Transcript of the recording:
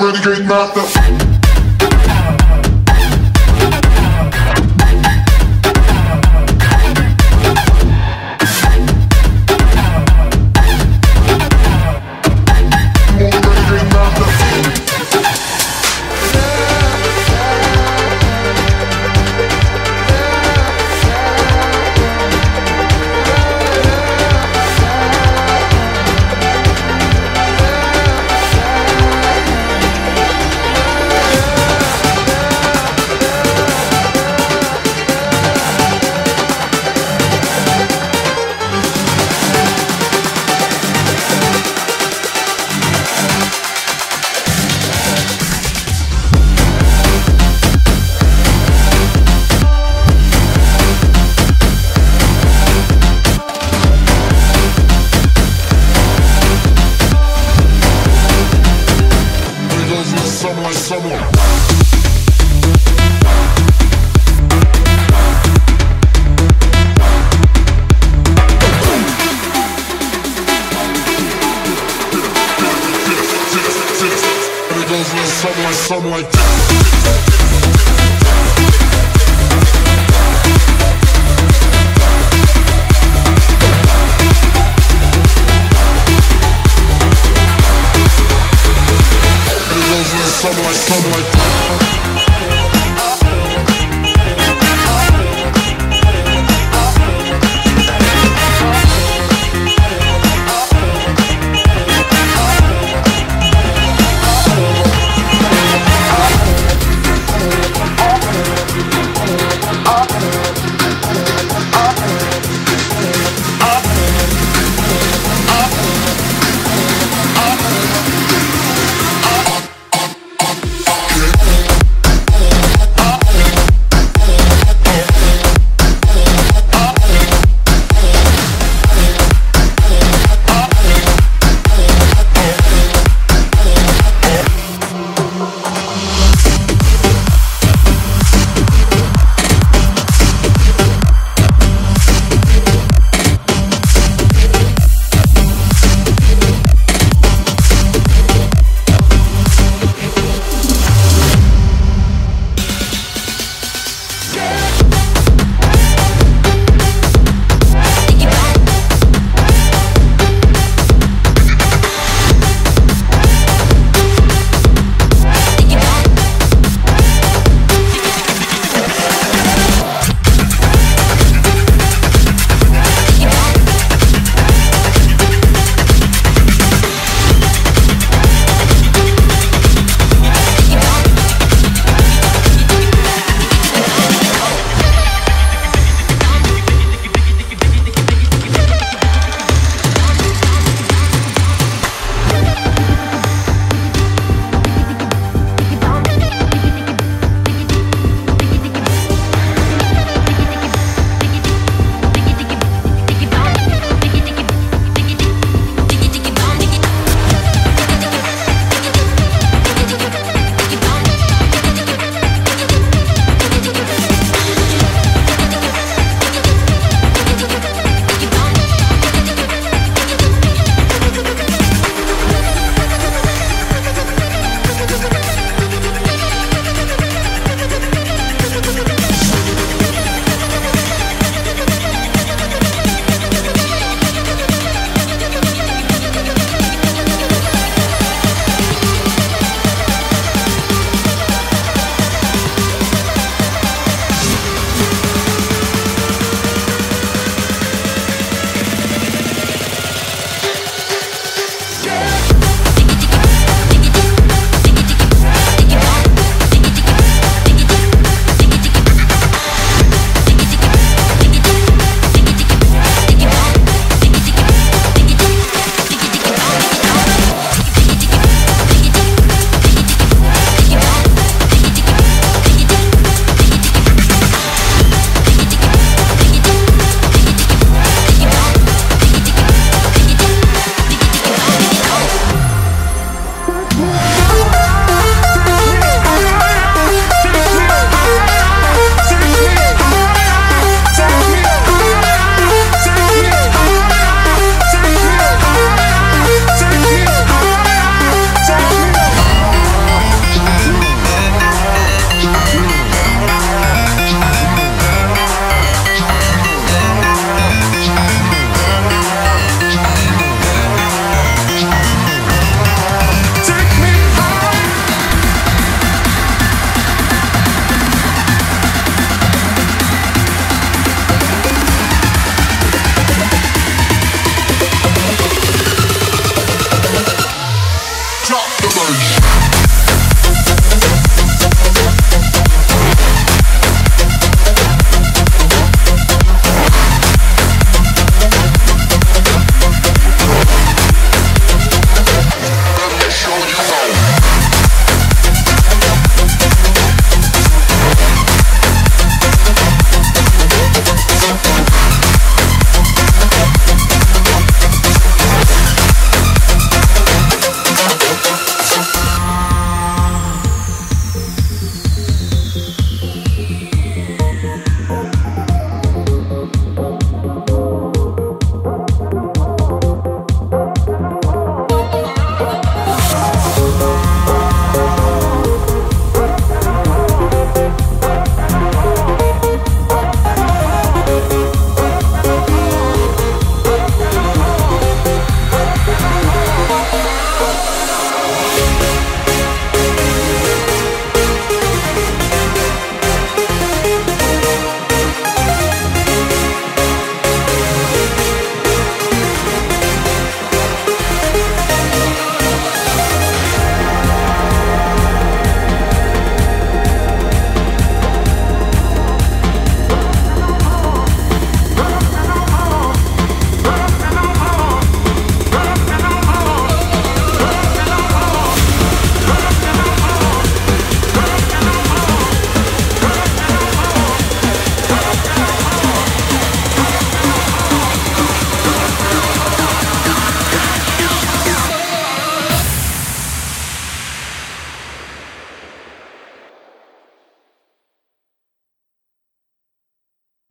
really great matter. something like, something like that. Something like,